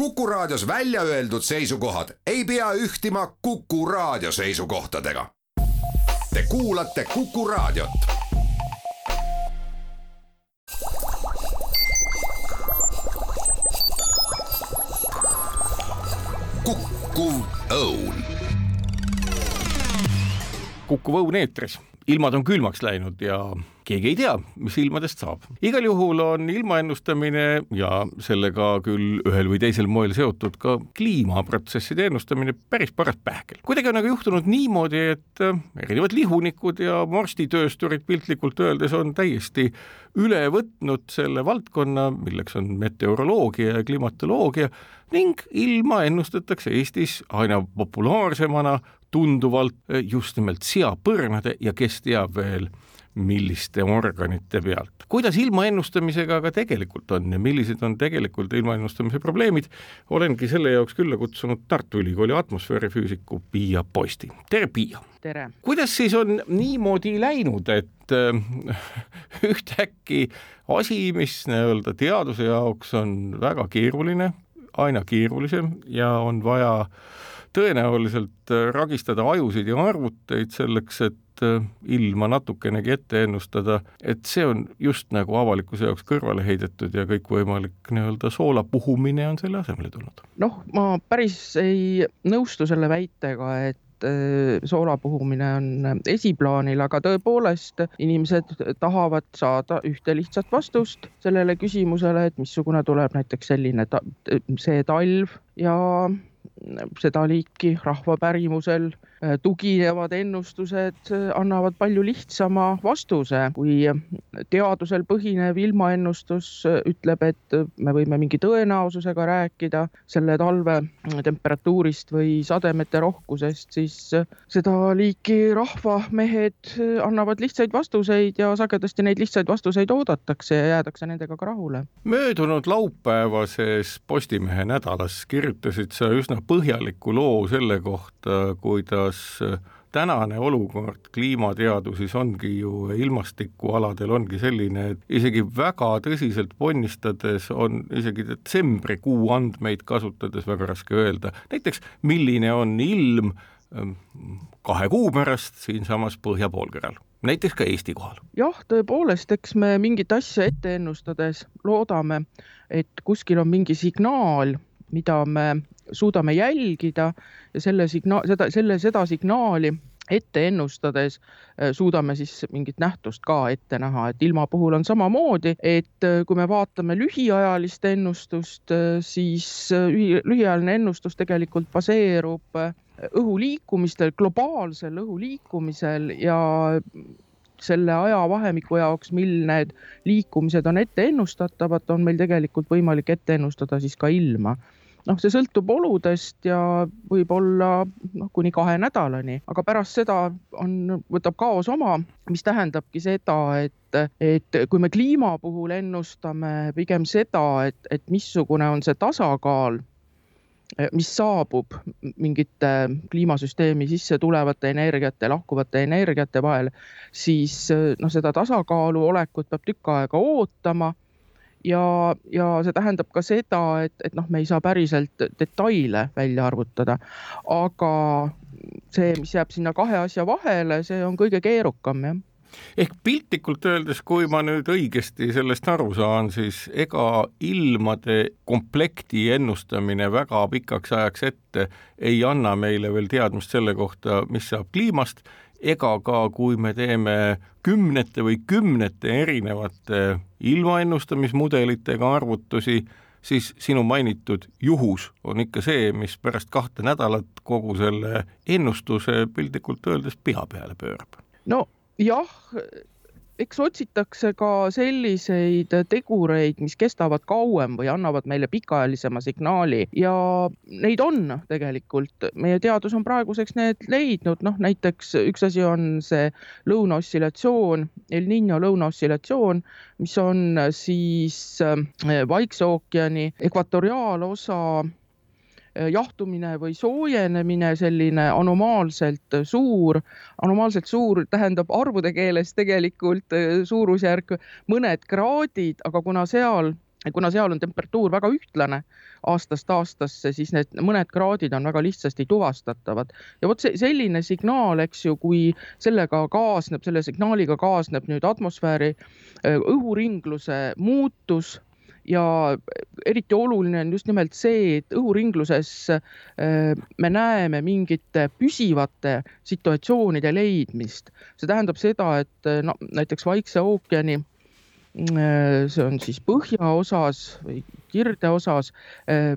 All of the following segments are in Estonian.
Kuku Raadios välja öeldud seisukohad ei pea ühtima Kuku Raadio seisukohtadega. Te kuulate Kuku Raadiot. kukkuv õun. kukkuv õun eetris, ilmad on külmaks läinud ja keegi ei tea, mis ilmadest saab. igal juhul on ilmaennustamine ja sellega küll ühel või teisel moel seotud ka kliimaprotsesside ennustamine päris paras pähkel. kuidagi on aga juhtunud niimoodi, et äh, erinevad lihunikud ja vorstitöösturid piltlikult öeldes on täiesti üle võtnud selle valdkonna, milleks on meteoroloogia ja klimatoloogia ning ilma ennustatakse Eestis aina populaarsemana tunduvalt just nimelt seapõrnade ja kes teab veel milliste organite pealt. kuidas ilma ennustamisega aga tegelikult on ja millised on tegelikult ilma ennustamise probleemid, olengi selle jaoks külla kutsunud Tartu Ülikooli atmosfäärifüüsiku Piia Posti. tere, Piia! tere! kuidas siis on niimoodi läinud, et äh, ühtäkki asi, mis nii-öelda teaduse jaoks on väga keeruline, aina keerulisem ja on vaja tõenäoliselt äh, ragistada ajusid ja arvuteid selleks, et ilma natukenegi ette ennustada, et see on just nagu avalikkuse jaoks kõrvale heidetud ja kõikvõimalik nii-öelda soola puhumine on selle asemele tulnud. noh, ma päris ei nõustu selle väitega, et äh, soola puhumine on esiplaanil, aga tõepoolest inimesed tahavad saada ühte lihtsat vastust sellele küsimusele, et missugune tuleb näiteks selline ta see talv ja seda liiki rahvapärimusel Äh, tuginevad ennustused äh, annavad palju lihtsama vastuse, kui teadusel põhinev ilmaennustus äh, ütleb, et me võime mingi tõenäosusega rääkida selle talve temperatuurist või sademete rohkusest, siis seda liiki rahvamehed annavad lihtsaid vastuseid ja sagedasti neid lihtsaid vastuseid oodatakse ja jäädakse nendega ka rahule. möödunud laupäevases Postimehe nädalas kirjutasid sa üsna põhjaliku loo selle kohta, kuidas kuidas äh, tänane olukord kliimateaduses ongi ju ilmastikualadel ongi selline, et isegi väga tõsiselt ponnistades on isegi detsembrikuu andmeid kasutades väga raske öelda, näiteks milline on ilm ähm, kahe kuu pärast siinsamas põhjapoolkeral, näiteks ka Eesti kohal. jah, tõepoolest, eks me mingit asja ette ennustades loodame, et kuskil on mingi signaal, mida me suudame jälgida ja selle signaal, seda, selle, seda signaali ette ennustades äh, suudame siis mingit nähtust ka ette näha, et ilma puhul on samamoodi, et äh, kui me vaatame lühiajalist ennustust, äh, siis lühiajaline ennustus tegelikult baseerub õhu liikumistel, globaalsel õhu liikumisel ja selle ajavahemiku jaoks, mil need liikumised on ette ennustatavad, on meil tegelikult võimalik ette ennustada siis ka ilma noh, see sõltub oludest ja võib-olla noh, kuni kahe nädalani, aga pärast seda on, võtab kaos oma, mis tähendabki seda, et, et kui me kliima puhul ennustame pigem seda, et, et missugune on see tasakaal mis saabub mingite kliimasüsteemi sisse tulevate energiate, lahkuvate energiate vahel, siis noh, seda tasakaalu olekut peab tükk aega ootama ja, ja see tähendab ka seda, et, et noh, me ei saa päriselt detaile välja arvutada, aga see, mis jääb sinna kahe asja vahele, see on kõige keerukam, jah. Ehk piltlikult öeldes, kui ma nüüd õigesti sellest aru saan, siis ega ilmade komplekti ennustamine väga pikaks ajaks ette ei anna meile veel teadmist selle kohta, mis saab kliimast ega ka, kui me teeme kümnete või kümnete erinevate ilmaennustamismudelitega arvutusi, siis sinu mainitud juhus on ikka see, mis pärast kahte nädalat kogu selle ennustuse piltlikult öeldes pea peale pöörab. no jah, eks otsitakse ka selliseid tegureid, mis kestavad kauem või annavad meile pikaajalisema signaali ja neid on tegelikult. meie teadus on praeguseks need leidnud, noh näiteks üks asi on see lõunaossillatsioon, El Niño lõunaossillatsioon, mis on siis eh, Vaikse ookeani ekvatoriaalosa Äh, jahtumine või soojenemine, selline anomaalselt suur, anomaalselt suur tähendab arvude keeles tegelikult äh, suurusjärk mõned kraadid, aga kuna seal kuna seal on temperatuur väga ühtlane aastast aastasse, siis need mõned kraadid on väga lihtsasti tuvastatavad. Ja vot see selline signaal, eks ju, kui sellega kaasneb, selle signaaliga kaasneb nüüd atmosfääri äh, õhuringluse muutus ja eriti oluline on just nimelt see, et õhuringluses äh, me näeme mingite püsivate situatsioonide leidmist. see tähendab seda, et no näiteks Vaikse ookeani Äh, see on siis põhjaosas või kirdeosas äh,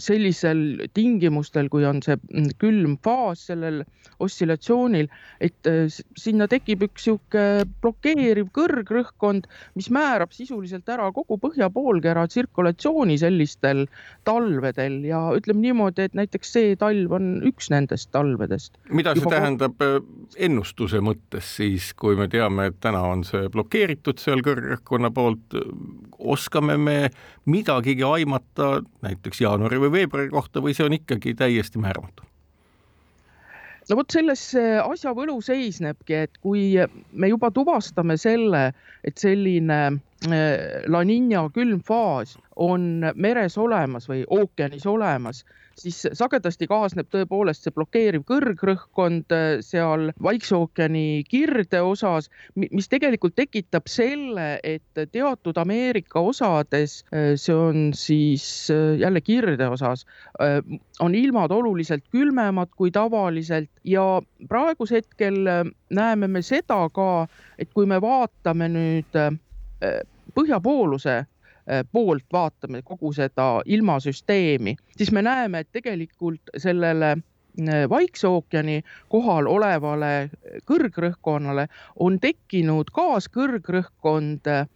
sellisel tingimustel, kui on see mm, külm faas sellel oscillatsioonil, et äh, sinna tekib üks sihuke blokeeriv kõrgrõhkkond, mis määrab sisuliselt ära kogu põhja poolkera tsirkulatsiooni sellistel talvedel ja ütleme niimoodi, et näiteks see talv on üks nendest talvedest. mida see Juba tähendab ennustuse mõttes siis, kui me teame, et täna on see blokeeritud seal kõrgrõhkkonna poolt, oskame me midagigi aimata näiteks jaanuari või veebruari kohta või see on ikkagi täiesti määramatu? no vot selles asja võlu seisnebki, et kui me juba tuvastame selle, et selline eh, La Niña külm faas on meres olemas või ookeanis olemas, siis sagedasti kaasneb tõepoolest see blokeeriv kõrgrõhkkond äh, seal Vaikse ookeani kirdeosas, mis tegelikult tekitab selle, et teatud Ameerika osades, äh, see on siis äh, jälle kirdeosas, on ilmad oluliselt külmemad kui tavaliselt ja praegusel hetkel näeme me seda ka, et kui me vaatame nüüd põhjapooluse poolt vaatame kogu seda ilmasüsteemi, siis me näeme, et tegelikult sellele äh, Vaikse ookeani kohal olevale kõrgrõhkkonnale on tekkinud kaaskõrgrõhkkond, äh,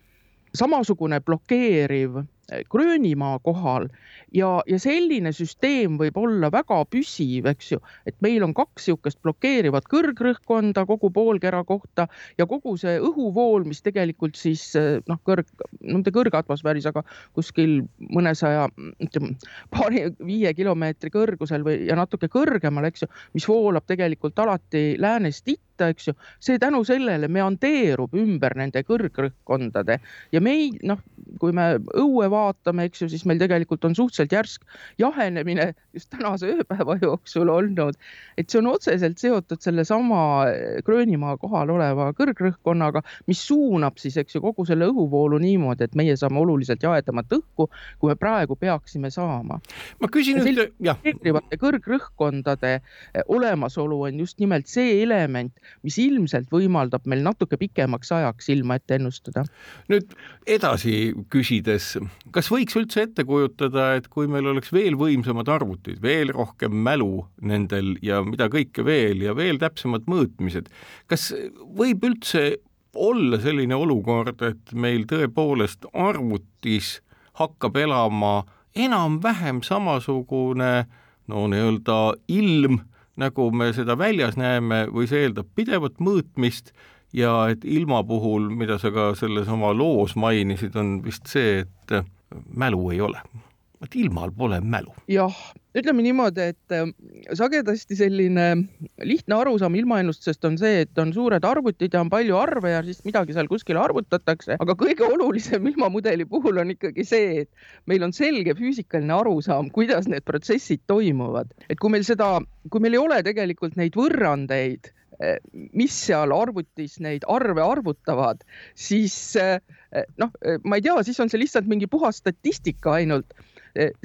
samasugune blokeeriv Gröönimaa kohal. Ja, ja selline süsteem võib olla väga püsiv, eks ju, et meil on kaks niisugust blokeerivat kõrgrõhkkonda kogu poolkera kohta ja kogu see õhuvool, mis tegelikult siis noh, kõrg, no mitte kõrgatmosfääris, aga kuskil mõnesaja, ütleme paari, viie kilomeetri kõrgusel või, ja natuke kõrgemal, eks ju, mis voolab tegelikult alati läänest itta, eks ju, see tänu sellele meandeerub ümber nende kõrgrõhkkondade ja meil noh, kui me õue vaatame, eks ju, siis meil tegelikult on suhteliselt järsk jahenemine just tänase ööpäeva jooksul olnud. et see on otseselt seotud sellesama Gröönimaa kohal oleva kõrgrõhkkonnaga, mis suunab siis, eks ju, kogu selle õhuvoolu niimoodi, et meie saame oluliselt jahedamat õhku, kui me praegu peaksime saama. ma küsin ühte, jah. kõrgrõhkkondade eh, olemasolu on just nimelt see element, mis ilmselt võimaldab meil natuke pikemaks ajaks ilma ette ennustada. nüüd edasi küsides, kas võiks üldse ette kujutada, et kui meil oleks veel võimsamad arvutid, veel rohkem mälu nendel ja mida kõike veel ja veel täpsemad mõõtmised, kas võib üldse olla selline olukord, et meil tõepoolest arvutis hakkab elama enam-vähem samasugune no nii-öelda ilm, nagu me seda väljas näeme, või see eeldab pidevat mõõtmist ja et ilma puhul, mida sa ka selles oma loos mainisid, on vist see, et mälu ei ole. Et ilmal pole mälu. jah, ütleme niimoodi, et äh, sagedasti selline lihtne arusaam ilmaennustusest on see, et on suured arvutid ja on palju arve ja siis midagi seal kuskil arvutatakse, aga kõige olulisem ilmamudeli puhul on ikkagi see, et meil on selge füüsikaline arusaam, kuidas need protsessid toimuvad, et kui meil seda, kui meil ei ole tegelikult neid võrrandeid mis seal arvutis neid arve arvutavad, siis eh, noh, ma ei tea, siis on see lihtsalt mingi puhas statistika ainult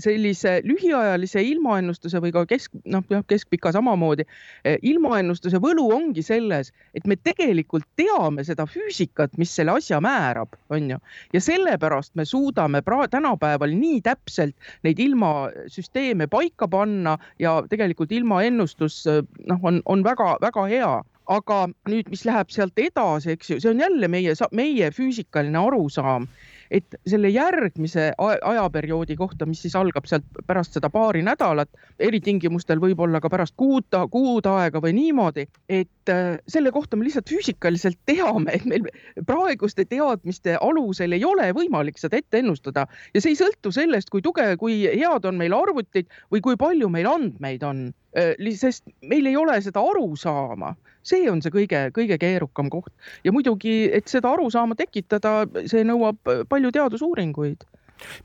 sellise lühiajalise ilmaennustuse või ka kesk, noh, jah, keskpika samamoodi. Eh, ilmaennustuse võlu ongi selles, et me tegelikult teame seda füüsikat, mis selle asja määrab, on ju, ja sellepärast me suudame pra-, tänapäeval nii täpselt neid ilmasüsteeme paika panna ja tegelikult ilmaennustus noh, on, on väga-väga hea aga nüüd, mis läheb sealt edasi, eks ju, see on jälle meie, meie füüsikaline arusaam et selle järgmise ajaperioodi kohta, mis siis algab sealt pärast seda paari nädalat, eritingimustel võib-olla ka pärast kuud, kuud aega või niimoodi, et äh, selle kohta me lihtsalt füüsikaliselt teame, et meil praeguste teadmiste alusel ei ole võimalik seda ette ennustada. Ja see ei sõltu sellest, kui tugev, kui head on meil arvutid või kui palju meil andmeid on. Äh, sest meil ei ole seda arusaama, see on see kõige-kõige keerukam koht. Ja muidugi, et seda arusaama tekitada, see nõuab palju teadusuuringuid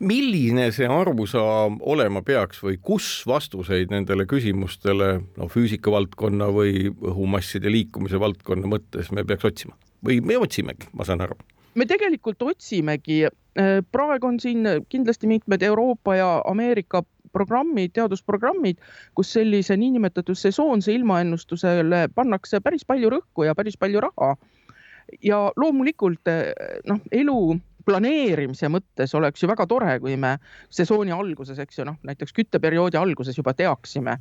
milline see arusaam olema peaks või kus vastuseid nendele küsimustele, no füüsika valdkonna või õhumasside liikumise valdkonna mõttes me peaks otsima või me otsimegi, ma saan aru? me tegelikult otsimegi, äh, praegu on siin kindlasti mitmed Euroopa ja Ameerika programmid, teadusprogrammid, kus sellise niinimetatud sesoonse ilmaennustusele pannakse päris palju rõhku ja päris palju raha. ja loomulikult noh, elu planeerimise mõttes oleks ju väga tore, kui me sesooni alguses, eks ju, noh näiteks kütteperioodi alguses juba teaksime,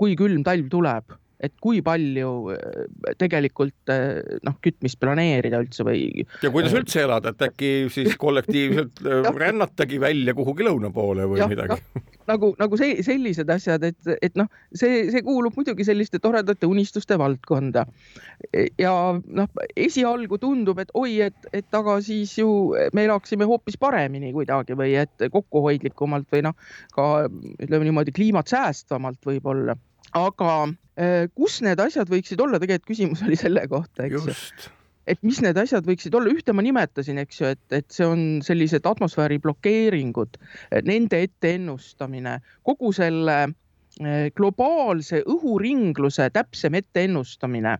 kui külm talv tuleb et kui palju eh, tegelikult eh, noh, kütmist planeerida üldse või. ja kuidas üldse elada, et äkki siis kollektiivselt rännatagi välja kuhugi lõuna poole või ja, midagi nagu, nagu see, sellised asjad, et, et noh, see, see kuulub muidugi selliste toredate unistuste valdkonda. ja noh, esialgu tundub, et oi, et, et aga siis ju me elaksime hoopis paremini kuidagi või et kokkuhoidlikumalt või noh, ka ütleme niimoodi kliimat säästvamalt võib-olla aga kus need asjad võiksid olla, tegelikult küsimus oli selle kohta, eks ju. Et mis need asjad võiksid olla, ühte ma nimetasin, eks ju, et, et see on sellised atmosfääri blokeeringud, nende etteennustamine, kogu selle eh, globaalse õhuringluse täpsem etteennustamine.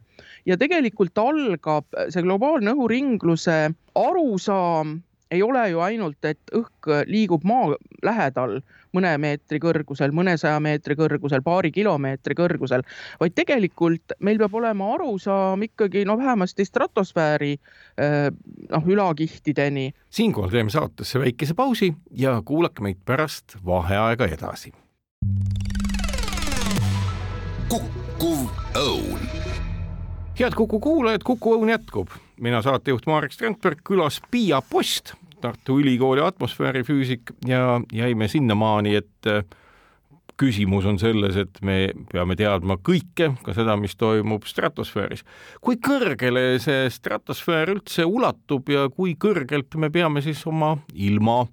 Ja tegelikult algab see globaalne õhuringluse arusaam ei ole ju ainult, et õhk liigub maa lähedal mõne meetri kõrgusel, mõnesaja meetri kõrgusel, paari kilomeetri kõrgusel, vaid tegelikult meil peab olema arusaam ikkagi no vähemasti stratosfääri eh, noh, ülakihtideni. siinkohal teeme saatesse väikese pausi ja kuulake meid pärast vaheaega edasi. kukkuv õun head Kuku kuulajad, Kuku Õun jätkub. Mina saatejuht Marek Strandberg, külas Piia Post, Tartu Ülikooli atmosfäärifüüsik ja jäime sinnamaani, et äh, küsimus on selles, et me peame teadma kõike, ka seda, mis toimub stratosfääris. kui kõrgele see stratosfäär üldse ulatub ja kui kõrgelt me peame siis oma ilma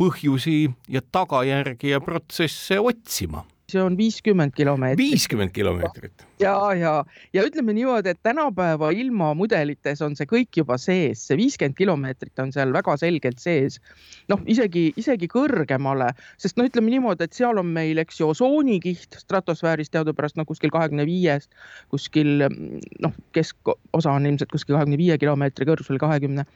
põhjusi ja tagajärgi ja protsesse otsima see on viiskümmend kilomeetrit. viiskümmend kilomeetrit. ja, ja, ja ütleme niimoodi, et tänapäeva ilmamudelites on see kõik juba sees, see viiskümmend kilomeetrit on seal väga selgelt sees. noh, isegi, isegi kõrgemale, sest no ütleme niimoodi, et seal on meil, eks ju, osoonikiht stratosfääris teadupärast no kuskil kahekümne viiest, kuskil noh, keskosa on ilmselt kuskil kahekümne viie kilomeetri kõrgusel, kahekümne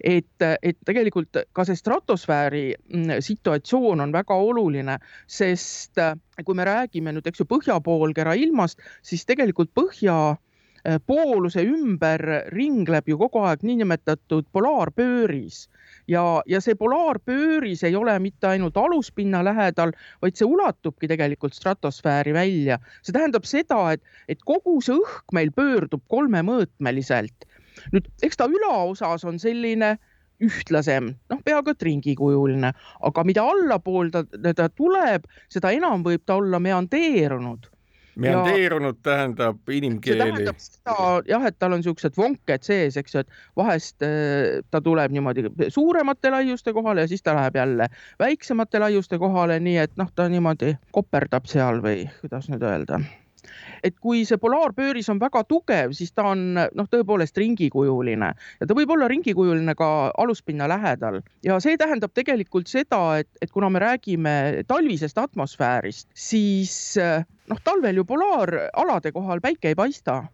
et, et tegelikult ka see stratosfääri mm, situatsioon on väga oluline, sest äh, kui me räägime nüüd, eks ju, põhjapoolkera ilmast, siis tegelikult põhja äh, pooluse ümber ringleb ju kogu aeg niinimetatud polaarpööris ja, ja see polaarpööris ei ole mitte ainult aluspinna lähedal, vaid see ulatubki tegelikult stratosfääri välja. see tähendab seda, et, et kogu see õhk meil pöördub kolmemõõtmeliselt nüüd eks ta ülaosas on selline ühtlasem, noh, peaaegu et ringikujuline, aga mida allapool ta, ta tuleb, seda enam võib ta olla meandeerunud meandeerunud tähendab inimkeeli. see tähendab seda jah, et tal on siuksed vonked sees, eks ju, et vahest äh, ta tuleb niimoodi suuremate laiuste kohale ja siis ta läheb jälle väiksemate laiuste kohale, nii et noh, ta niimoodi koperdab seal või kuidas nüüd öelda et kui see polaarpööris on väga tugev, siis ta on noh, tõepoolest ringikujuline ja ta võib olla ringikujuline ka aluspinna lähedal ja see tähendab tegelikult seda, et, et kuna me räägime talvisest atmosfäärist, siis noh, talvel ju polaaralade kohal päike ei paista.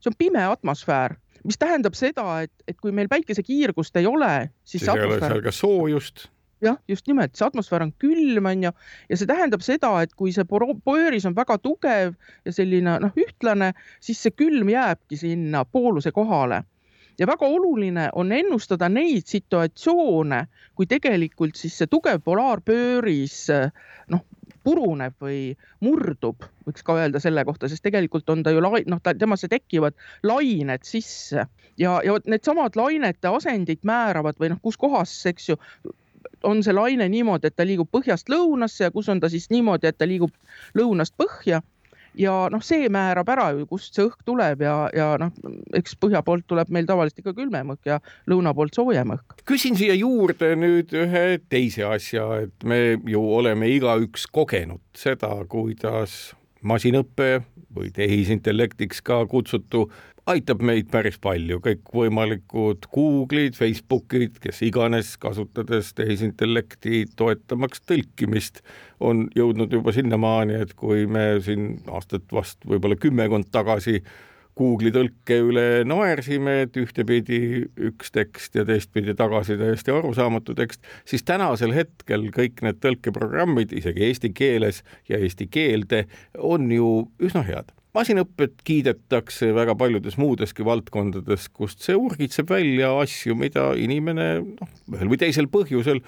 see on pime atmosfäär mis tähendab seda, et, et kui meil päikesekiirgust ei ole, siis. siis ei ole seal ka soojust jah, just nimelt, see atmosfäär on külm, on ju, ja see tähendab seda, et kui see pööris on väga tugev ja selline noh, ühtlane, siis see külm jääbki sinna pooluse kohale. Ja väga oluline on ennustada neid situatsioone, kui tegelikult siis see tugev polaarpööris noh, puruneb või murdub, võiks ka öelda selle kohta, sest tegelikult on ta ju lai-, noh, temasse tekivad lained sisse. Ja, ja vot needsamad lainete asendid määravad või noh, kus kohas, eks ju, on see laine niimoodi, et ta liigub põhjast lõunasse ja kus on ta siis niimoodi, et ta liigub lõunast põhja ja noh, see määrab ära ju, kust see õhk tuleb ja, ja noh, eks põhja poolt tuleb meil tavaliselt ikka külmem õhk ja lõuna poolt soojem õhk. küsin siia juurde nüüd ühe teise asja, et me ju oleme igaüks kogenud seda, kuidas masinõppe või tehisintellektiks ka kutsutu. Aitab meid päris palju, kõikvõimalikud Google'id, Facebookid, kes iganes, kasutades tehisintellekti toetamaks tõlkimist, on jõudnud juba sinnamaani, et kui me siin aastat vast võib-olla kümmekond tagasi Google'i tõlke üle naersime, et ühtepidi üks tekst ja teistpidi tagasi täiesti arusaamatu tekst, siis tänasel hetkel kõik need tõlkeprogrammid, isegi eesti keeles ja eesti keelde, on ju üsna head. Masinõpet kiidetakse väga paljudes muudeski valdkondades, kust see urgitseb välja asju, mida inimene noh, ühel või teisel põhjusel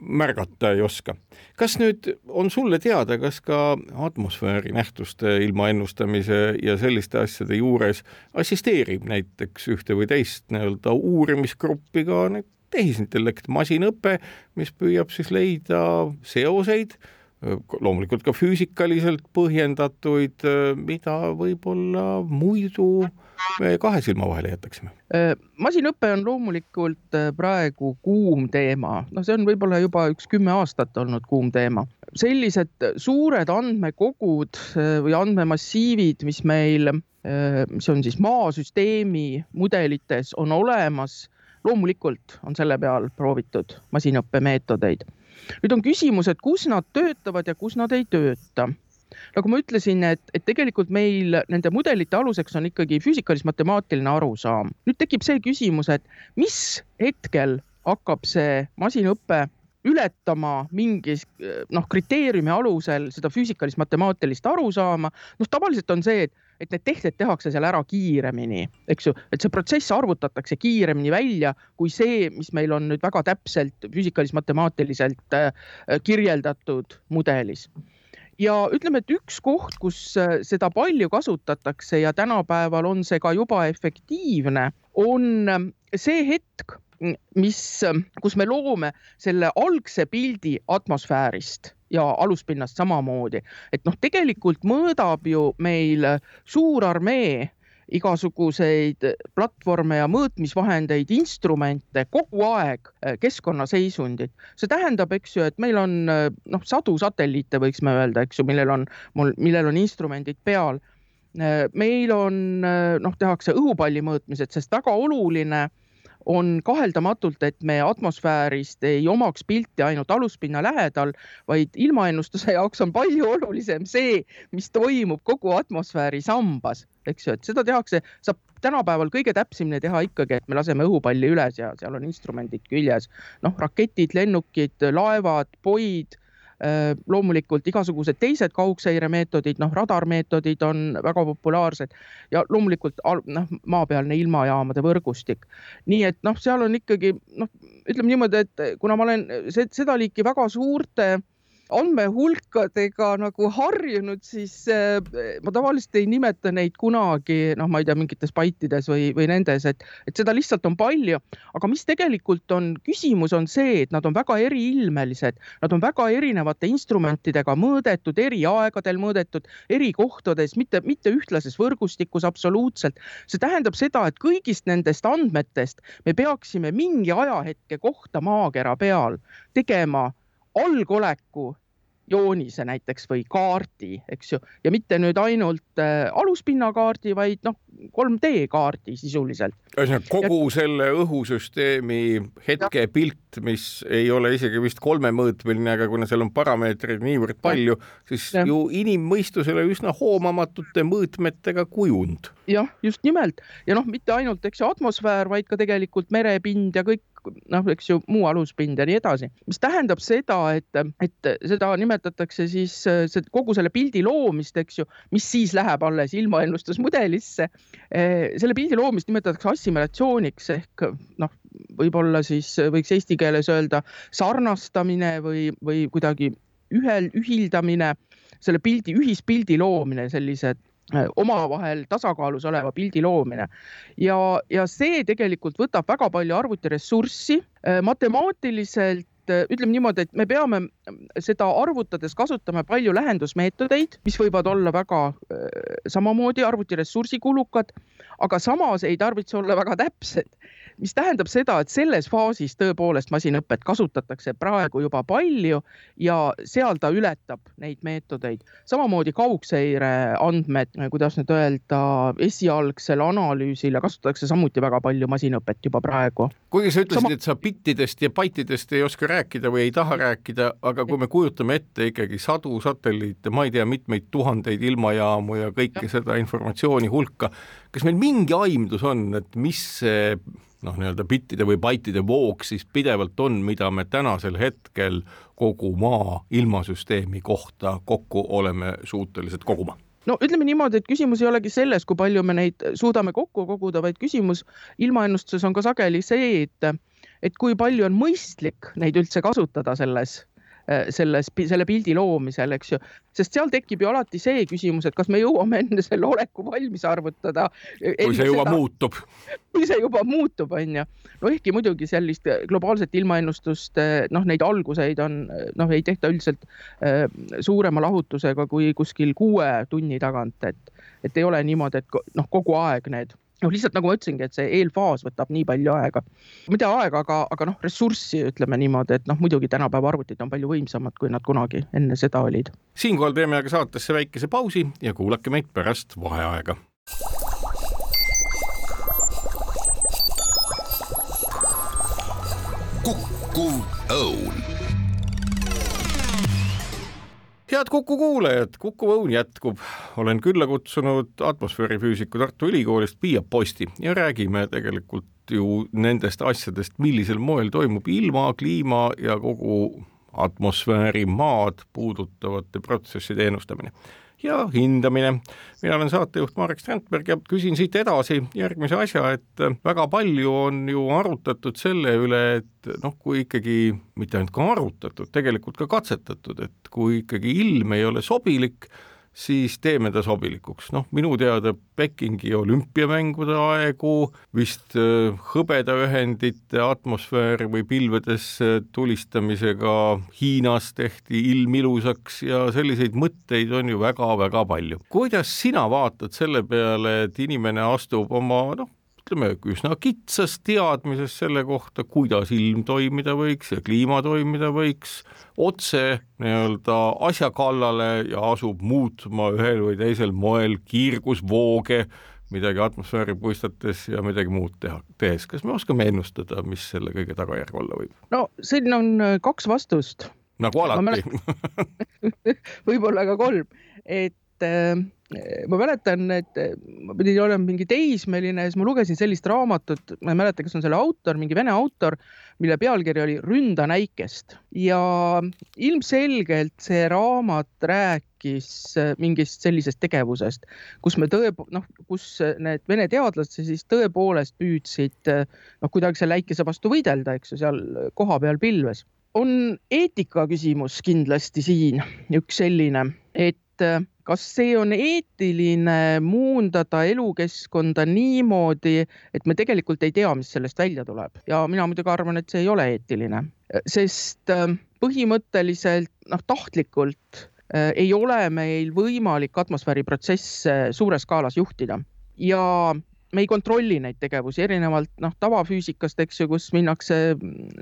märgata ei oska. kas nüüd on sulle teada, kas ka atmosfääri nähtuste ilmaennustamise ja selliste asjade juures assisteerib näiteks ühte või teist nii-öelda uurimisgruppi ka tehisintellekt, masinõpe, mis püüab siis leida seoseid loomulikult ka füüsikaliselt põhjendatuid, mida võib-olla muidu me kahe silma vahele jätaksime? masinõpe on loomulikult praegu kuum teema, no see on võib-olla juba üks kümme aastat olnud kuum teema. sellised suured andmekogud või andmemassiivid, mis meil, mis on siis maasüsteemi mudelites on olemas, loomulikult on selle peal proovitud masinõppemeetodeid nüüd on küsimus, et kus nad töötavad ja kus nad ei tööta nagu ma ütlesin, et, et tegelikult meil nende mudelite aluseks on ikkagi füüsikalis-matemaatiline arusaam. nüüd tekib see küsimus, et mis hetkel hakkab see masinõpe ületama mingis noh, kriteeriumi alusel seda füüsikalis-matemaatilist arusaama. noh, tavaliselt on see, et et need tehted tehakse seal ära kiiremini, eks ju, et see protsess arvutatakse kiiremini välja kui see, mis meil on nüüd väga täpselt füüsikalis-matemaatiliselt äh, kirjeldatud mudelis. Ja ütleme, et üks koht, kus äh, seda palju kasutatakse ja tänapäeval on see ka juba efektiivne, on äh, see hetk, mis, kus me loome selle algse pildi atmosfäärist ja aluspinnast samamoodi, et noh, tegelikult mõõdab ju meil suur armee igasuguseid platvorme ja mõõtmisvahendeid, instrumente kogu aeg eh, keskkonnaseisundit. see tähendab, eks ju, et meil on eh, noh, sadu satelliite, võiks me öelda, eks ju, millel on, millel on instrumendid peal. Eh, meil on noh, tehakse õhupalli mõõtmised, sest väga oluline on kaheldamatult, et me atmosfäärist ei omaks pilti ainult aluspinna lähedal, vaid ilmaennustuse jaoks on palju olulisem see, mis toimub kogu atmosfääri sambas, eks ju, et seda tehakse, saab tänapäeval kõige täpsemini teha ikkagi, et me laseme õhupalli üles ja seal on instrumendid küljes. noh, raketid, lennukid, laevad, poid loomulikult igasugused teised kaugseiremeetodid, noh, radarmeetodid on väga populaarsed ja loomulikult noh, maapealne ilmajaamade võrgustik. nii et noh, seal on ikkagi noh, ütleme niimoodi, et kuna ma olen seda liiki väga suurte andmehulkadega nagu harjunud, siis äh, ma tavaliselt ei nimeta neid kunagi, noh, ma ei tea, mingites baitides või, või nendes, et, et seda lihtsalt on palju. aga mis tegelikult on, küsimus on see, et nad on väga eriilmelised, nad on väga erinevate instrumentidega mõõdetud, eri aegadel mõõdetud, eri kohtades, mitte, mitte ühtlases võrgustikus absoluutselt. see tähendab seda, et kõigist nendest andmetest me peaksime mingi ajahetke kohta maakera peal tegema algoleku joonise näiteks või kaardi, eks ju, ja mitte nüüd ainult äh, aluspinnakaardi, vaid noh, 3D kaardi sisuliselt. ühesõnaga kogu ja... selle õhusüsteemi hetkepilt, mis ei ole isegi vist kolmemõõtmeline, aga kuna seal on parameetreid niivõrd palju, siis ja. ju inimmõistusele üsna hoomamatute mõõtmetega kujund. jah, just nimelt ja noh, mitte ainult, eks ju, atmosfäär, vaid ka tegelikult merepind ja kõik noh, eks ju, muu aluspind ja nii edasi, mis tähendab seda, et, et seda nimetatakse siis see, kogu selle pildi loomist, eks ju, mis siis läheb alles ilmaennustusmudelisse. Eh, selle pildi loomist nimetatakse assimilatsiooniks ehk noh, võib-olla siis võiks eesti keeles öelda sarnastamine või, või kuidagi ühel, ühildamine, selle pildi, ühispildi loomine, sellised omavahel tasakaalus oleva pildi loomine ja, ja see tegelikult võtab väga palju arvutiressurssi. Äh, matemaatiliselt äh, ütleme niimoodi, et me peame seda arvutades kasutama palju lähendusmeetodeid, mis võivad olla väga samamoodi arvutiressursi kulukad, aga samas ei tarvitse olla väga täpsed. Mis tähendab seda, et selles faasis tõepoolest masinõpet kasutatakse praegu juba palju ja seal ta ületab neid meetodeid. samamoodi kaugseire andmed, kuidas nüüd öelda, esialgsel analüüsil kasutatakse samuti väga palju masinõpet juba praegu. kuigi sa ütlesid Sama..., et sa bittidest ja baitidest ei oska rääkida või ei taha rääkida, aga kui me kujutame ette ikkagi sadu satelliite, ma ei tea, mitmeid tuhandeid ilmajaamu ja kõike ja. seda informatsiooni hulka, kas meil mingi aimdus on, et mis see noh, nii-öelda bittide või baitide voog siis pidevalt on, mida me tänasel hetkel kogu maa ilmasüsteemi kohta kokku oleme suutelised koguma? no ütleme niimoodi, et küsimus ei olegi selles, kui palju me neid suudame kokku koguda, vaid küsimus ilmaennustuses on ka sageli see, et et kui palju on mõistlik neid üldse kasutada selles selles, selle pildi loomisel, eks ju, sest seal tekib ju alati see küsimus, et kas me jõuame enne selle oleku valmis arvutada. kui see juba seda, muutub. kui see juba muutub, on ju. no ehkki muidugi sellist globaalset ilmaennustust, noh, neid alguseid on, noh, ei tehta üldiselt äh, suurema lahutusega kui kuskil kuue tunni tagant, et, et ei ole niimoodi, et noh, kogu aeg need noh, lihtsalt nagu ma ütlesingi, et see eelfaas võtab nii palju aega, mitte aega, aga, aga noh, ressurssi ütleme niimoodi, et noh, muidugi tänapäeva arvutid on palju võimsamad, kui nad kunagi enne seda olid. siinkohal teeme aga saatesse väikese pausi ja kuulake meid pärast vaheaega. kukkuv õun head Kuku kuulajad, Kuku Õun jätkub. olen külla kutsunud atmosfäärifüüsiku Tartu Ülikoolist Piia Posti ja räägime tegelikult ju nendest asjadest, millisel moel toimub ilma, kliima ja kogu atmosfääri, maad puudutavate protsesside ennustamine ja hindamine. mina olen saatejuht Marek Strandberg ja küsin siit edasi järgmise asja, et väga palju on ju arutatud selle üle, et noh, kui ikkagi mitte ainult ka arutatud, tegelikult ka katsetatud, et kui ikkagi ilm ei ole sobilik, siis teeme ta sobilikuks. noh, minu teada Pekingi olümpiamängude aegu vist äh, hõbedaühendite atmosfääri või pilvedesse tulistamisega Hiinas tehti ilm ilusaks ja selliseid mõtteid on ju väga-väga palju. kuidas sina vaatad selle peale, et inimene astub oma noh, ütleme, üsna kitsas teadmises selle kohta, kuidas ilm toimida võiks ja kliima toimida võiks, otse nii-öelda asja kallale ja asub muutma ühel või teisel moel kiirgusvooge, midagi atmosfääri puistates ja midagi muud teha, tehes. kas me oskame ennustada, mis selle kõige tagajärg olla võib? no siin on äh, kaks vastust. nagu alati võib-olla ka kolm, et äh, ma mäletan, et ma pidin olema mingi teismeline, siis ma lugesin sellist raamatut, ma ei mäleta, kes on selle autor, mingi vene autor, mille pealkiri oli Ründa näikest ja ilmselgelt see raamat rääkis mingist sellisest tegevusest, kus me tõe, noh, kus need vene teadlased siis tõepoolest püüdsid noh, kuidagi selle äikese vastu võidelda, eks ju, seal kohapeal pilves. On eetika küsimus kindlasti siin üks selline, et kas see on eetiline muundada elukeskkonda niimoodi, et me tegelikult ei tea, mis sellest välja tuleb? Ja mina muidugi arvan, et see ei ole eetiline, sest äh, põhimõtteliselt noh, tahtlikult äh, ei ole meil võimalik atmosfääriprotsesse suures skaalas juhtida. Ja me ei kontrolli neid tegevusi erinevalt noh, tavafüüsikast, eks ju, kus minnakse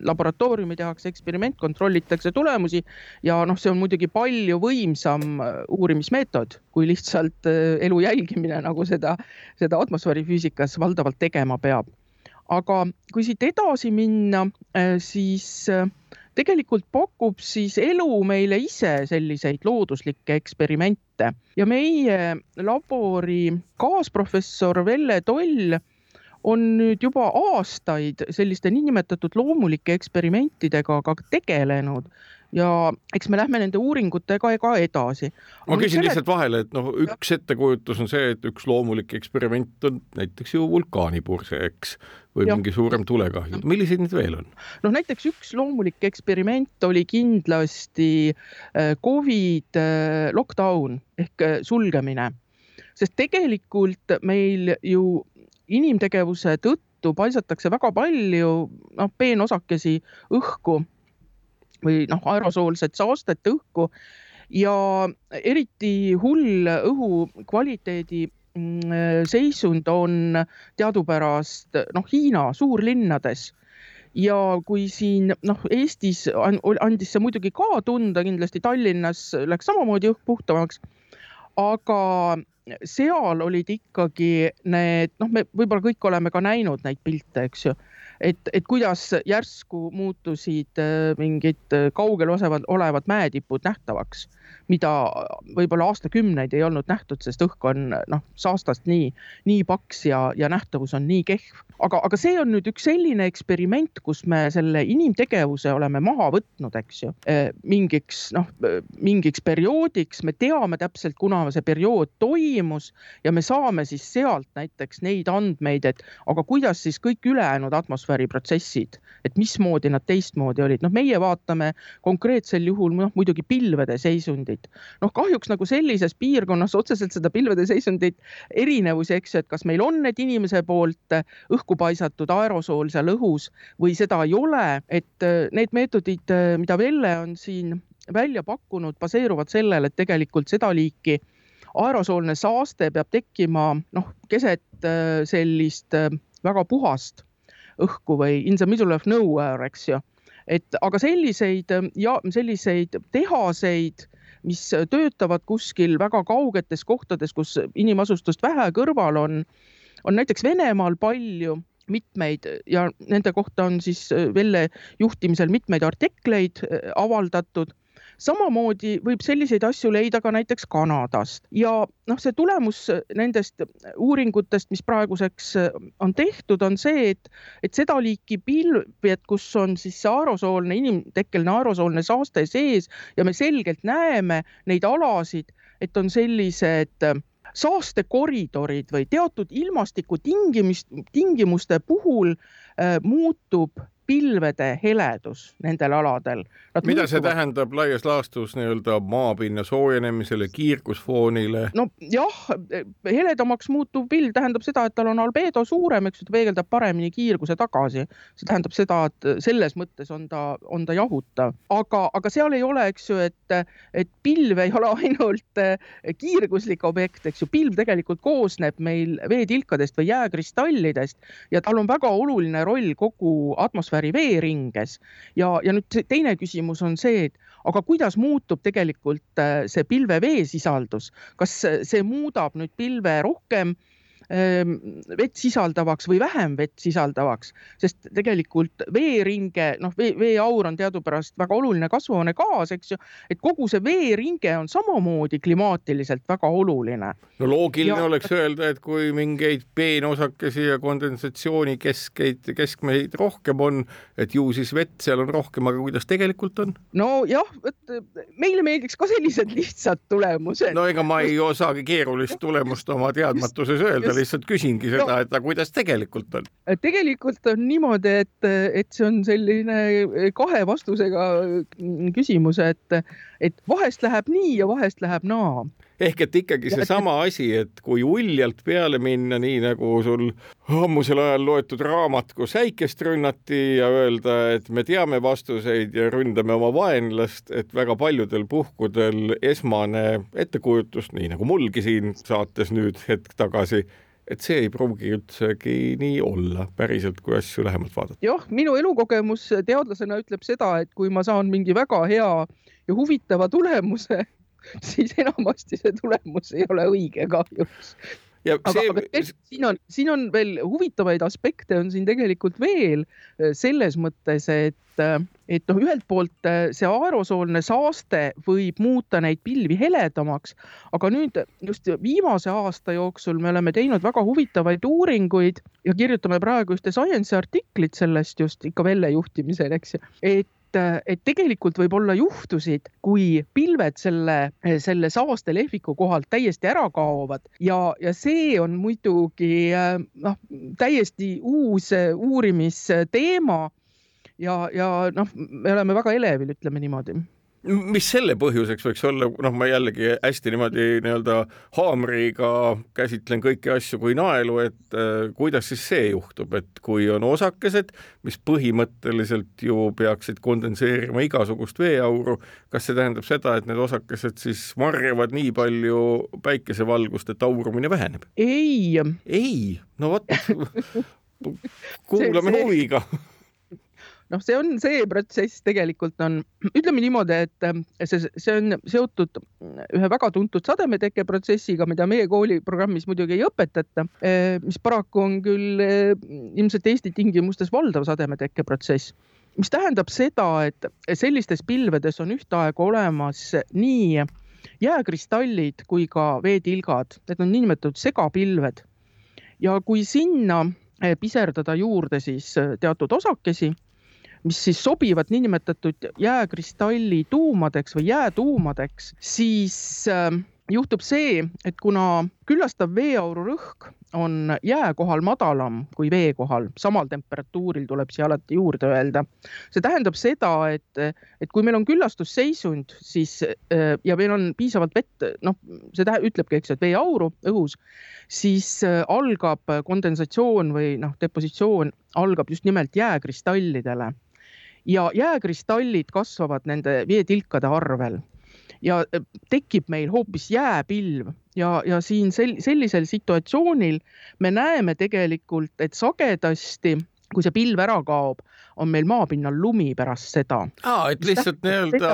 laboratooriumi, tehakse eksperiment, kontrollitakse tulemusi ja noh, see on muidugi palju võimsam äh, uurimismeetod kui lihtsalt äh, elu jälgimine, nagu seda, seda atmosfäärifüüsikas valdavalt tegema peab. aga kui siit edasi minna, äh, siis tegelikult pakub siis elu meile ise selliseid looduslikke eksperimente. Ja meie labori kaasprofessor Velle Toll on nüüd juba aastaid selliste niinimetatud loomulike eksperimentidega ka tegelenud ja eks me lähme nende uuringutega ka edasi. ma küsin selle... lihtsalt vahele, et noh, üks ettekujutus on see, et üks loomulik eksperiment on näiteks ju vulkaanipurse, eks, või ja. mingi suurem tulekahju, milliseid neid veel on? noh, näiteks üks loomulik eksperiment oli kindlasti äh, Covid äh, lockdown ehk äh, sulgemine, sest tegelikult meil ju inimtegevuse tõttu paisatakse väga palju noh, peenosakesi õhku või noh, aerosoolset saastet õhku. Ja eriti hull õhu kvaliteedi mm, seisund on teadupärast noh, Hiina suurlinnades. Ja kui siin noh, Eestis andis see muidugi ka tunda, kindlasti Tallinnas läks samamoodi õhk puhtamaks. aga seal olid ikkagi need, noh, me võib-olla kõik oleme ka näinud neid pilte, eks ju et, et kuidas järsku muutusid äh, mingid äh, kaugel olevad mäetipud nähtavaks, mida võib-olla aastakümneid ei olnud nähtud, sest õhk on noh, saastast nii, nii paks ja, ja nähtavus on nii kehv. aga, aga see on nüüd üks selline eksperiment, kus me selle inimtegevuse oleme maha võtnud, eks ju, äh, mingiks noh, mingiks perioodiks, me teame täpselt, kuna see periood toimus ja me saame siis sealt näiteks neid andmeid, et aga kuidas siis kõik ülejäänud atmosfääri atmosfääriprotsessid, et mismoodi nad teistmoodi olid, noh, meie vaatame konkreetsel juhul noh, muidugi pilvede seisundit. Noh, kahjuks nagu sellises piirkonnas otseselt seda pilvede seisundit erinevusi, eks ju, et kas meil on need inimese poolt õhku paisatud aerosool seal õhus või seda ei ole, et äh, need meetodid, äh, mida Velle on siin välja pakkunud, baseeruvad sellel, et tegelikult seda liiki aerosoolne saaste peab tekkima noh, keset äh, sellist väga puhast õhku või in the middle of nowhere, eks ju. et aga selliseid ja selliseid tehaseid, mis töötavad kuskil väga kaugetes kohtades, kus inimasustust vähe kõrval on, on näiteks Venemaal palju mitmeid ja nende kohta on siis Velle juhtimisel mitmeid artikleid avaldatud samamoodi võib selliseid asju leida ka näiteks Kanadast. Ja noh, see tulemus nendest uuringutest, mis praeguseks äh, on tehtud, on see, et, et seda liiki pilved, kus on siis see aerosoolne, inimtekkeline aerosoolne saaste sees ja me selgelt näeme neid alasid, et on sellised äh, saastekoridorid või teatud ilmastikutingimist, tingimuste puhul äh, muutub pilvede heledus nendel aladel. mida muutuvad... see tähendab laias laastus nii-öelda maapinna soojenemisele, kiirgusfoonile? nojah, heledamaks muutuv pilv tähendab seda, et tal on albedo suurem, eks ju, ta peegeldab paremini kiirguse tagasi. see tähendab seda, et selles mõttes on ta, on ta jahutav, aga, aga seal ei ole, eks ju, et, et pilv ei ole ainult kiirguslik objekt, eks ju, pilv tegelikult koosneb meil veetilkadest või jääkristallidest ja tal on väga oluline roll kogu atmosfääri atmosfääri veeringes ja, ja nüüd teine küsimus on see, et aga kuidas muutub tegelikult äh, see pilve veesisaldus, kas see muudab nüüd pilve rohkem vett sisaldavaks või vähem vett sisaldavaks, sest tegelikult veeringe, noh, vee, veeaur on teadupärast väga oluline kasvuhoonegaas, eks ju, et kogu see veeringe on samamoodi klimaatiliselt väga oluline. no loogiline ja... oleks öelda, et kui mingeid peenosakesi ja kondensatsioonikeskeid, keskmeid rohkem on, et ju siis vett seal on rohkem, aga kuidas tegelikult on? nojah, vot meile meeldiks ka sellised lihtsad tulemused. no ega ma ei osagi keerulist tulemust oma teadmatuses öelda lihtsalt küsingi seda no,, et aga kuidas tegelikult on? tegelikult on niimoodi, et, et see on selline kahe vastusega küsimus, et, et vahest läheb nii ja vahest läheb naa ehk et ikkagi seesama asi, et kui uljalt peale minna, nii nagu sul ammusel ajal loetud raamat, kus äikest rünnati ja öelda, et me teame vastuseid ja ründame oma vaenlast, et väga paljudel puhkudel esmane ettekujutus, nii nagu mulgi siin saates nüüd hetk tagasi et see ei pruugi üldsegi nii olla päriselt, kui asju lähemalt vaadata. jah, minu elukogemus teadlasena ütleb seda, et kui ma saan mingi väga hea ja huvitava tulemuse, siis enamasti see tulemus ei ole õige kahjuks ja aga, see... aga siin on, siin on veel huvitavaid aspekte on siin tegelikult veel äh, selles mõttes, et, äh, et noh, ühelt poolt äh, see aerosoolne saaste võib muuta neid pilvi heledamaks, aga nüüd just viimase aasta jooksul me oleme teinud väga huvitavaid uuringuid ja kirjutame praegu ühte Science'i artiklit sellest just ikka Velle juhtimisel, eks ju, et et, et tegelikult võib olla juhtusid, kui pilved selle, selle saaste lehviku kohalt täiesti ära kaovad ja, ja see on muidugi noh, täiesti uus uurimisteema. Ja, ja noh, me oleme väga elevil, ütleme niimoodi. Mis selle põhjuseks võiks olla, noh, ma jällegi hästi niimoodi nii-öelda haamriga käsitlen kõiki asju kui naelu, et äh, kuidas siis see juhtub, et kui on osakesed, mis põhimõtteliselt ju peaksid kondenseerima igasugust veeauru, kas see tähendab seda, et need osakesed siis marjavad nii palju päikesevalgust, et aurumine väheneb? ei. ei, no vot. Kuulame huviga noh, see on see protsess tegelikult on, ütleme niimoodi, et äh, see, see on seotud ühe väga tuntud sademeteke protsessiga, mida meie kooliprogrammis muidugi ei õpetata, äh, mis paraku on küll äh, ilmselt Eesti tingimustes valdav sademeteke protsess mis tähendab seda, et sellistes pilvedes on ühtaegu olemas nii jääkristallid kui ka veetilgad, need on niinimetatud segapilved. ja kui sinna piserdada juurde siis teatud osakesi mis siis sobivad niinimetatud jääkristalli tuumadeks või jäätuumadeks, siis äh, juhtub see, et kuna küllastav veeauru rõhk on jää kohal madalam kui vee kohal, samal temperatuuril tuleb siia alati juurde öelda. see tähendab seda, et, et kui meil on küllastusseisund, siis äh, ja meil on piisavalt vett, noh, see tähe, ütlebki, eks et veeauru õhus, siis äh, algab kondensatsioon või noh, depositsioon algab just nimelt jääkristallidele ja jääkristallid kasvavad nende veetilkade arvel. Ja äh, tekib meil hoopis jääpilv. Ja, ja siin sel, sellisel situatsioonil me näeme tegelikult, et sagedasti, kui see pilv ära kaob, on meil maapinnal lumi pärast seda. aa, et lihtsalt nii-öelda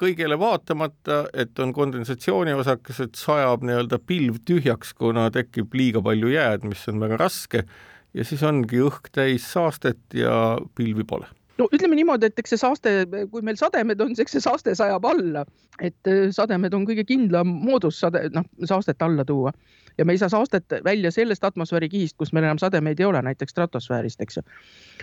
kõigele vaatamata, et on kondensatsiooniosakesed, sajab nii-öelda pilv tühjaks, kuna tekib liiga palju jääd, mis on väga raske. Ja siis ongi õhk täis saastet ja pilvi pole no ütleme niimoodi, et eks see saaste, kui meil sademed on, eks see saaste sajab alla, et äh, sademed on kõige kindlam moodus sade, noh, saastet alla tuua. Ja me ei saa saastet välja sellest atmosfäärikihist, kus meil enam sademeid ei ole, näiteks stratosfäärist, eks ju.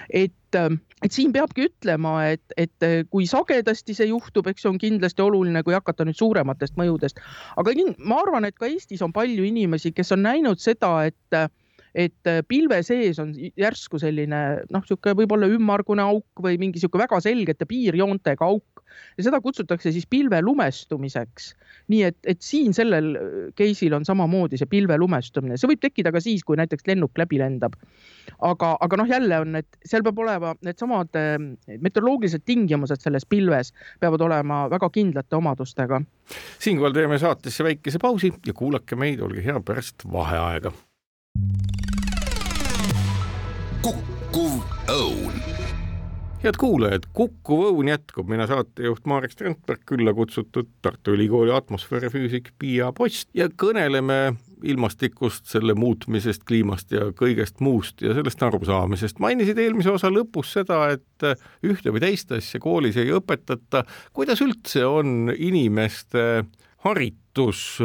et, äh, et siin peabki ütlema, et, et äh, kui sagedasti see juhtub, eks see on kindlasti oluline, kui hakata nüüd suurematest mõjudest, aga ma arvan, et ka Eestis on palju inimesi, kes on näinud seda, et et äh, pilve sees on järsku selline noh, niisugune võib-olla ümmargune auk või mingi niisugune väga selgete piirjoontega auk ja seda kutsutakse siis pilve lumestumiseks. nii et, et siin sellel äh, case'il on samamoodi see pilve lumestumine, see võib tekkida ka siis, kui näiteks lennuk läbi lendab. aga, aga noh, jälle on, et seal peab olema needsamad äh, meteoroloogilised tingimused selles pilves peavad olema väga kindlate omadustega. siinkohal teeme saatesse väikese pausi ja kuulake meid, olge hea, pärast vaheaega kukkuv õun. head kuulajad, Kukkuv õun jätkub, mina saatejuht Marek Strandberg, külla kutsutud Tartu Ülikooli atmosfäärifüüsik Piia Post ja kõneleme ilmastikust, selle muutmisest, kliimast ja kõigest muust ja sellest arusaamisest. mainisid eelmise osa lõpus seda, et ühte või teist asja koolis ei õpetata. kuidas üldse on inimeste haritus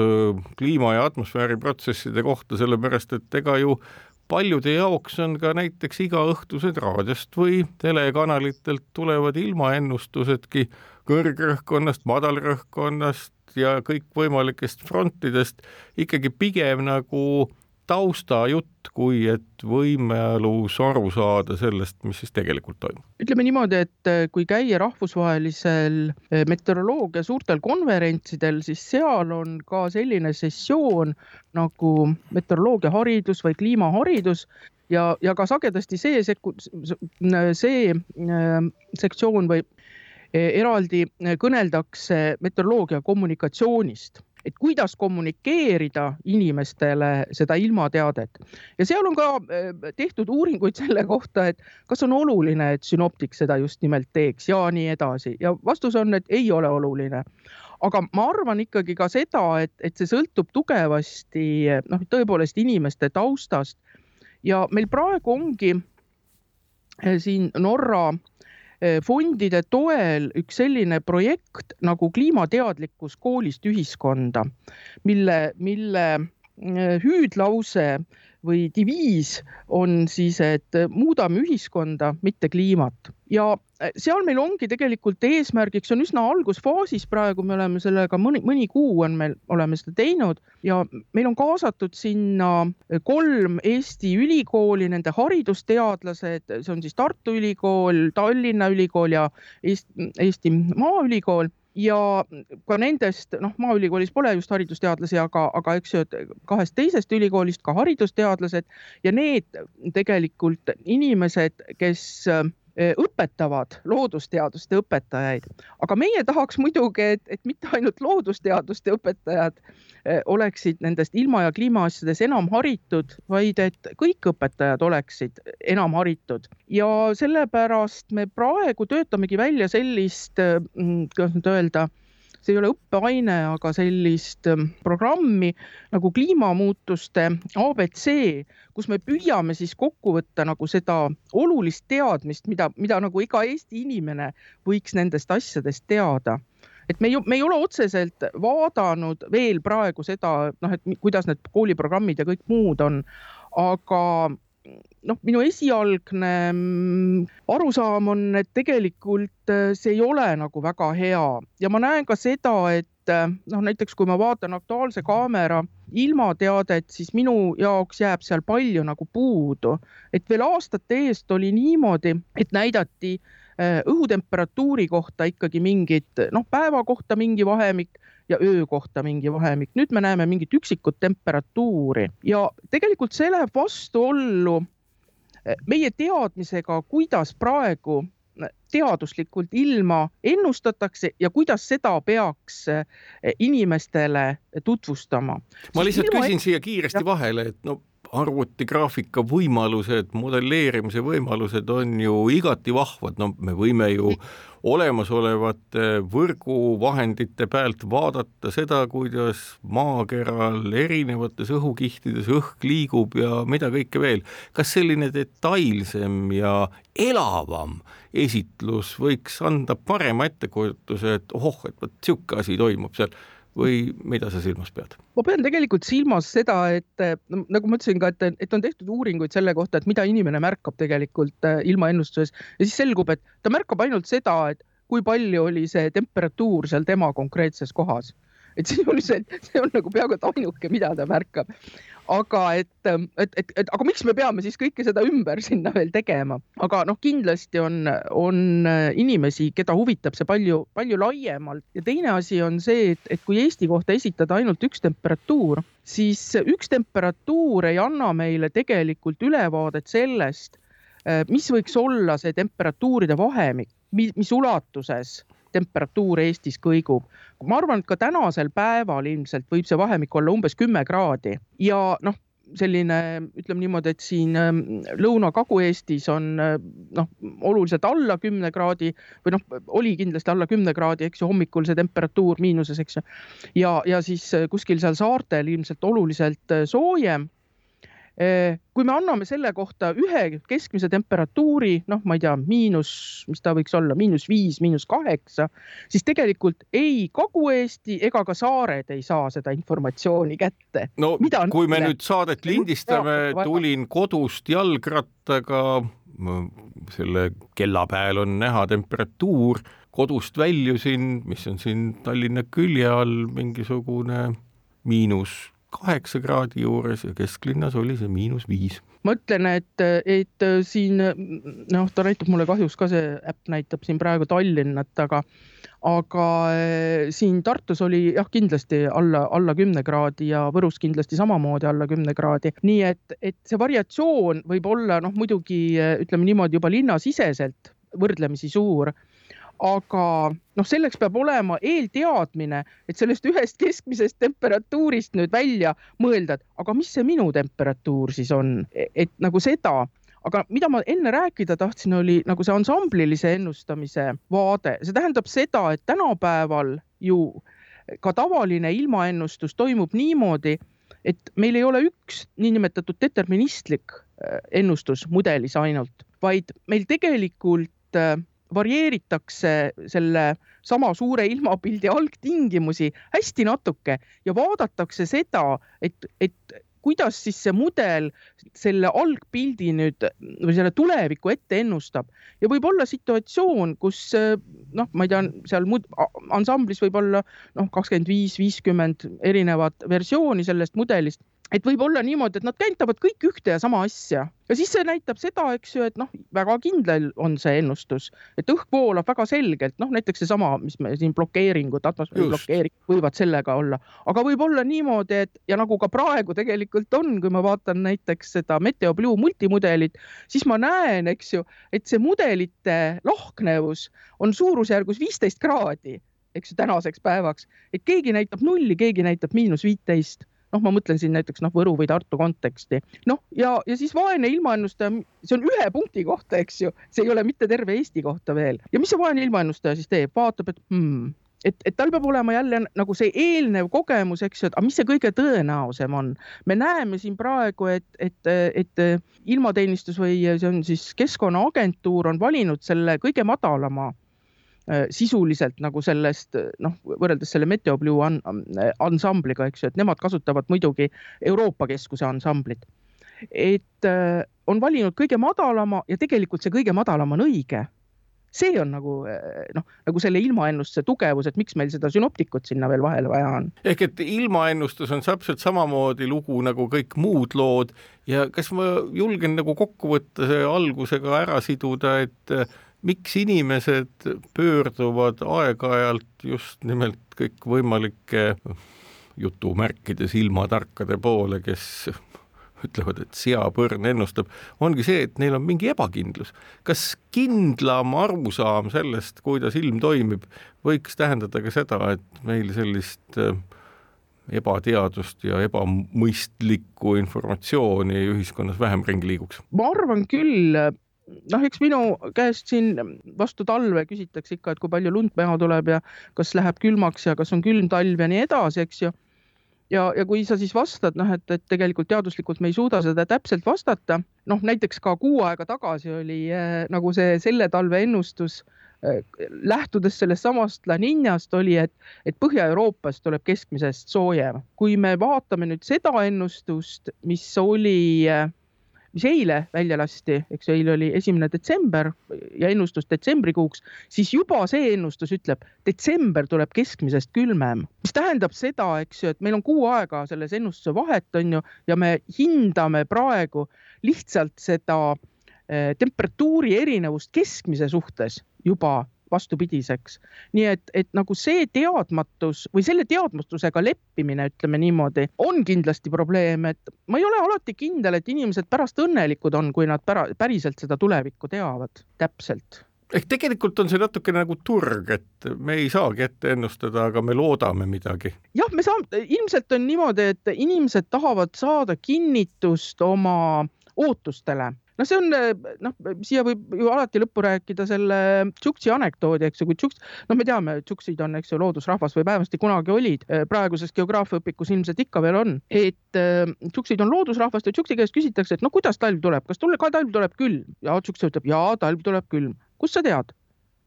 kliima ja atmosfääriprotsesside kohta, sellepärast et ega ju paljude jaoks on ka näiteks igaõhtused raadiost või telekanalitelt tulevad ilmaennustusedki kõrgrõhkkonnast, madalrõhkkonnast ja kõikvõimalikest frontidest ikkagi pigem nagu taustajutt, kui et võimalus aru saada sellest, mis siis tegelikult toimub. ütleme niimoodi, et äh, kui käia rahvusvahelisel äh, meteoroloogia suurtel konverentsidel, siis seal on ka selline sessioon nagu meteoroloogiaharidus või kliimaharidus ja, ja ka sagedasti see sekku-, see äh, sektsioon või eraldi kõneldakse meteoroloogia kommunikatsioonist et kuidas kommunikeerida inimestele seda ilmateadet. Ja seal on ka äh, tehtud uuringuid selle kohta, et kas on oluline, et sünoptik seda just nimelt teeks ja nii edasi. Ja vastus on, et ei ole oluline. Aga ma arvan ikkagi ka seda, et, et see sõltub tugevasti noh, tõepoolest inimeste taustast. Ja meil praegu ongi äh, siin Norra Eh, fondide toel üks selline projekt nagu kliimateadlikkus koolist ühiskonda, mille, mille eh, hüüdlause või diviis on siis, et muudame ühiskonda, mitte kliimat. Ja äh, seal meil ongi tegelikult eesmärgiks on üsna algusfaasis praegu, me oleme sellega mõni, mõni kuu on meil, oleme seda teinud. Ja meil on kaasatud sinna kolm Eesti ülikooli, nende haridusteadlased, see on siis Tartu Ülikool, Tallinna Ülikool ja Eesti, Eesti Maaülikool ja ka nendest, noh, Maaülikoolis pole just haridusteadlasi, aga, aga eks ju, et kahest teisest ülikoolist ka haridusteadlased ja need tegelikult inimesed, kes Eh, õpetavad loodusteaduste õpetajaid, aga meie tahaks muidugi, et, et mitte ainult loodusteaduste õpetajad oleksid nendest ilma ja kliimaasjades enam haritud, vaid et kõik õpetajad oleksid enam haritud. Ja sellepärast me praegu töötamegi välja sellist, kuidas nüüd öelda see ei ole õppeaine, aga sellist ähm, programmi nagu kliimamuutuste abc, kus me püüame siis kokku võtta nagu seda olulist teadmist, mida, mida nagu iga Eesti inimene võiks nendest asjadest teada. Et me ei, me ei ole otseselt vaadanud veel praegu seda, noh, et kuidas need kooliprogrammid ja kõik muud on, aga noh, minu esialgne mm, arusaam on, et tegelikult äh, see ei ole nagu väga hea. Ja ma näen ka seda, et äh, noh, näiteks kui ma vaatan Aktuaalse Kaamera ilmateadet, siis minu jaoks jääb seal palju nagu puudu, et veel aastate eest oli niimoodi, et näidati äh, õhutemperatuuri kohta ikkagi mingit, noh, päeva kohta mingi vahemik ja öö kohta mingi vahemik. nüüd me näeme mingit üksikut temperatuuri. Ja tegelikult see läheb vastuollu meie teadmisega, kuidas praegu eh, teaduslikult ilma ennustatakse ja kuidas seda peaks eh, inimestele tutvustama. ma lihtsalt küsin siia kiiresti vahele, et no arvutigraafika võimalused, modelleerimise võimalused on ju igati vahvad, no me võime ju olemasolevate võrguvahendite pealt vaadata seda, kuidas maakeral erinevates õhukihtides õhk liigub ja mida kõike veel. kas selline detailsem ja elavam esitlus võiks anda parema ettekujutuse, et ohoh, et vot niisugune asi toimub seal või mida sa silmas pead? ma pean tegelikult silmas seda, et nagu ma ütlesin ka, et, et on tehtud uuringuid selle kohta, et mida inimene märkab tegelikult äh, ilmaennustuses ja siis selgub, et ta märkab ainult seda, et kui palju oli see temperatuur seal tema konkreetses kohas et sisuliselt see on nagu peaaegu et ainuke, mida ta märkab. Aga et, et, et, et aga miks me peame siis kõike seda ümber sinna veel tegema, aga noh, kindlasti on, on inimesi, keda huvitab see palju, palju laiemalt. Ja teine asi on see, et, et kui Eesti kohta esitada ainult üks temperatuur, siis üks temperatuur ei anna meile tegelikult ülevaadet sellest, mis võiks olla see temperatuuride vahemik, mis ulatuses temperatuur Eestis kõigub. ma arvan, et ka tänasel päeval ilmselt võib see vahemik olla umbes kümme kraadi ja noh, selline, ütleme niimoodi, et siin ähm, Lõuna-Kagu-Eestis on äh, noh, oluliselt alla kümne kraadi või noh, oli kindlasti alla kümne kraadi, eks ju, hommikul see temperatuur miinuses, eks ju. ja, ja siis äh, kuskil seal saartel ilmselt oluliselt äh, soojem kui me anname selle kohta ühe keskmise temperatuuri, noh, ma ei tea, miinus, mis ta võiks olla, miinus viis, miinus kaheksa, siis tegelikult ei Kagu-Eesti ega ka saared ei saa seda informatsiooni kätte. no Mida kui me nüüd saadet lindistame, tulin kodust jalgrattaga, selle kellapäeval on näha temperatuur, kodust väljusin, mis on siin Tallinna külje all mingisugune miinus kaheksa kraadi juures ja kesklinnas oli see miinus viis. ma ütlen, et, et siin noh, ta näitab mulle kahjuks ka see äpp näitab siin praegu Tallinnat, aga aga eh, siin Tartus oli jah, kindlasti alla, alla kümne kraadi ja Võrus kindlasti samamoodi alla kümne kraadi, nii et, et see variatsioon võib olla noh, muidugi ütleme niimoodi juba linnasiseselt võrdlemisi suur aga noh, selleks peab olema eelteadmine, et sellest ühest keskmisest temperatuurist nüüd välja mõelda, et aga mis see minu temperatuur siis on, et nagu seda. Aga mida ma enne rääkida tahtsin, oli nagu see ansamblilise ennustamise vaade, see tähendab seda, et tänapäeval ju ka tavaline ilmaennustus toimub niimoodi, et meil ei ole üks niinimetatud deterministlik äh, ennustus mudelis ainult, vaid meil tegelikult äh, varieeritakse selle sama suure ilmapildi algtingimusi hästi natuke ja vaadatakse seda, et, et kuidas siis see mudel selle algpildi nüüd või selle tuleviku ette ennustab. Ja võib olla situatsioon, kus noh, ma ei tea, seal mud, ansamblis võib olla noh, kakskümmend viis, viiskümmend erinevat versiooni sellest mudelist et võib olla niimoodi, et nad näitavad kõik ühte ja sama asja. Ja siis see näitab seda, eks ju, et noh, väga kindel on see ennustus, et õhk voolab väga selgelt, noh näiteks seesama, mis me siin blokeeringud, atmosfääri blokeering võivad sellega olla, aga võib olla niimoodi, et ja nagu ka praegu tegelikult on, kui ma vaatan näiteks seda Meteo Blue multimudelit, siis ma näen, eks ju, et see mudelite lahknevus on suurusjärgus viisteist kraadi, eks ju, tänaseks päevaks, et keegi näitab nulli, keegi näitab miinus viiteist noh, ma mõtlen siin näiteks noh, Võru või Tartu konteksti, noh ja, ja siis vaene ilmaennustaja, see on ühe punkti kohta, eks ju, see ei ole mitte terve Eesti kohta veel. Ja mis see vaene ilmaennustaja siis teeb, vaatab, et hmm, et, et tal peab olema jälle nagu see eelnev kogemus, eks ju, et aga mis see kõige tõenäosem on. me näeme siin praegu, et, et, et ilmateenistus või see on siis Keskkonnaagentuur on valinud selle kõige madalama sisuliselt nagu sellest noh, võrreldes selle Meteo Blue ansambliga, eks ju, et nemad kasutavad muidugi Euroopa Keskuse ansamblit. et äh, on valinud kõige madalama ja tegelikult see kõige madalam on õige. see on nagu äh, noh, nagu selle ilmaennustuse tugevus, et miks meil seda sünoptikut sinna veel vahele vaja on. ehk et ilmaennustus on täpselt samamoodi lugu nagu kõik muud lood ja kas ma julgen nagu kokku võtta see algusega ära siduda, et miks inimesed pöörduvad aeg-ajalt just nimelt kõikvõimalike jutumärkides ilmatarkade poole, kes ütlevad, et seapõrn ennustab, ongi see, et neil on mingi ebakindlus. kas kindlam arusaam sellest, kuidas ilm toimib, võiks tähendada ka seda, et meil sellist äh, ebateadust ja ebamõistlikku informatsiooni ühiskonnas vähem ringi liiguks? ma arvan küll, noh, eks minu käest siin vastu talve küsitakse ikka, et kui palju lund maha tuleb ja kas läheb külmaks ja kas on külm talv ja nii edasi, eks ju. ja, ja kui sa siis vastad, noh, et, et tegelikult teaduslikult me ei suuda seda täpselt vastata, noh, näiteks ka kuu aega tagasi oli äh, nagu see selle talve ennustus äh, lähtudes sellest samast La Ninast oli, et, et Põhja-Euroopas tuleb keskmisest soojem. kui me vaatame nüüd seda ennustust, mis oli äh, mis eile välja lasti, eks eile oli esimene detsember ja ennustus detsembrikuuks, siis juba see ennustus ütleb, detsember tuleb keskmisest külmem, mis tähendab seda, eks ju, et meil on kuu aega selles ennustuse vahet, on ju, ja me hindame praegu lihtsalt seda eh, temperatuuri erinevust keskmise suhtes juba vastupidiseks. nii et, et nagu see teadmatus või selle teadmatusega leppimine, ütleme niimoodi, on kindlasti probleem, et ma ei ole alati kindel, et inimesed pärast õnnelikud on, kui nad pära, päriselt seda tulevikku teavad täpselt ehk tegelikult on see natukene nagu turg, et me ei saagi ette ennustada, aga me loodame midagi. jah, me saame, ilmselt on niimoodi, et inimesed tahavad saada kinnitust oma ootustele noh, see on noh, siia võib ju alati lõppu rääkida selle Tšuksi anekdoodi, eks ju, kui Tšuks, no me teame, Tšuksid on, eks ju, loodusrahvas või vähemasti kunagi olid, praeguses geograafiaõpikus ilmselt ikka veel on, et Tšuksid on loodusrahvast ja Tšuksi käest küsitakse, et no kuidas talv tuleb, kas tule, ka talv tuleb külm ja Tšuks ütleb, jaa, talv tuleb külm. kust sa tead?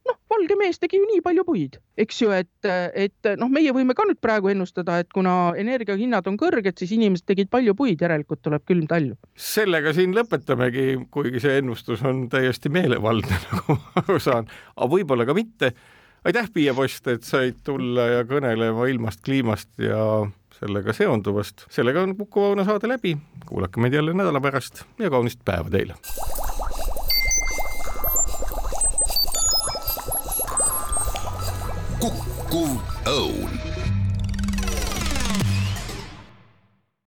Noh, valge mees tegi ju nii palju puid, eks ju, et, et noh, meie võime ka nüüd praegu ennustada, et kuna energiahinnad on kõrged, siis inimesed tegid palju puid, järelikult tuleb külm talv. sellega siin lõpetamegi, kuigi see ennustus on täiesti meelevaldne, nagu ma aru saan, aga võib-olla ka mitte. aitäh, Piia Post, et said tulla ja kõnelema ilmast, kliimast ja sellega seonduvast. sellega on Kuku Õuna saade läbi, kuulake meid jälle nädala pärast ja kaunist päeva teile kukkuv õun